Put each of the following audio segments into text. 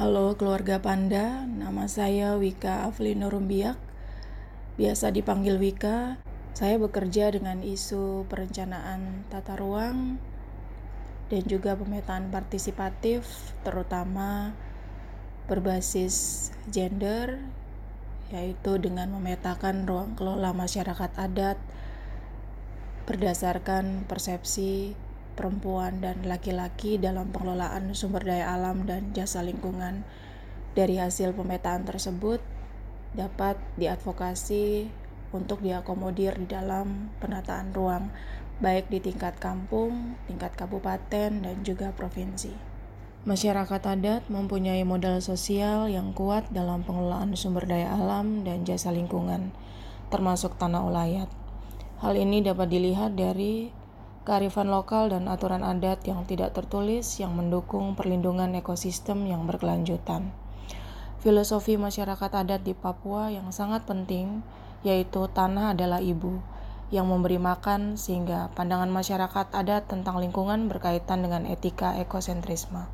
Halo keluarga Panda, nama saya Wika Aflino Rumbiak, biasa dipanggil Wika. Saya bekerja dengan isu perencanaan tata ruang dan juga pemetaan partisipatif, terutama berbasis gender, yaitu dengan memetakan ruang kelola masyarakat adat berdasarkan persepsi perempuan dan laki-laki dalam pengelolaan sumber daya alam dan jasa lingkungan. Dari hasil pemetaan tersebut dapat diadvokasi untuk diakomodir di dalam penataan ruang baik di tingkat kampung, tingkat kabupaten, dan juga provinsi. Masyarakat adat mempunyai modal sosial yang kuat dalam pengelolaan sumber daya alam dan jasa lingkungan, termasuk tanah ulayat. Hal ini dapat dilihat dari kearifan lokal dan aturan adat yang tidak tertulis yang mendukung perlindungan ekosistem yang berkelanjutan. Filosofi masyarakat adat di Papua yang sangat penting yaitu tanah adalah ibu yang memberi makan sehingga pandangan masyarakat adat tentang lingkungan berkaitan dengan etika ekosentrisme.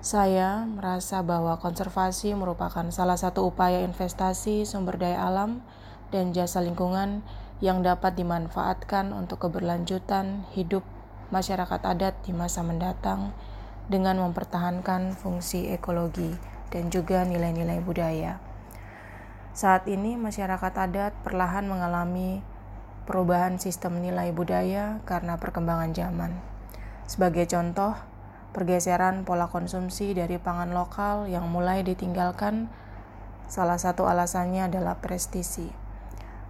Saya merasa bahwa konservasi merupakan salah satu upaya investasi sumber daya alam dan jasa lingkungan yang dapat dimanfaatkan untuk keberlanjutan hidup masyarakat adat di masa mendatang dengan mempertahankan fungsi ekologi dan juga nilai-nilai budaya. Saat ini masyarakat adat perlahan mengalami perubahan sistem nilai budaya karena perkembangan zaman. Sebagai contoh, pergeseran pola konsumsi dari pangan lokal yang mulai ditinggalkan salah satu alasannya adalah prestisi.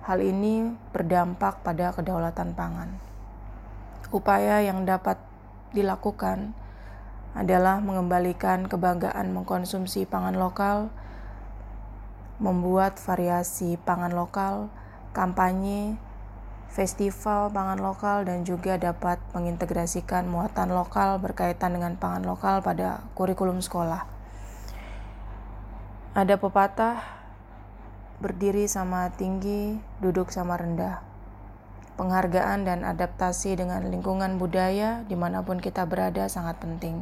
Hal ini berdampak pada kedaulatan pangan. Upaya yang dapat dilakukan adalah mengembalikan kebanggaan mengkonsumsi pangan lokal, membuat variasi pangan lokal, kampanye, festival pangan lokal, dan juga dapat mengintegrasikan muatan lokal berkaitan dengan pangan lokal pada kurikulum sekolah. Ada pepatah berdiri sama tinggi, duduk sama rendah. Penghargaan dan adaptasi dengan lingkungan budaya di mana pun kita berada sangat penting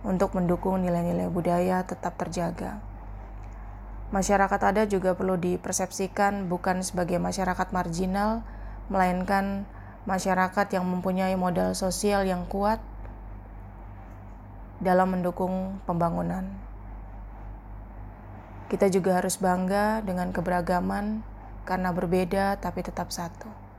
untuk mendukung nilai-nilai budaya tetap terjaga. Masyarakat adat juga perlu dipersepsikan bukan sebagai masyarakat marginal, melainkan masyarakat yang mempunyai modal sosial yang kuat dalam mendukung pembangunan. Kita juga harus bangga dengan keberagaman karena berbeda tapi tetap satu.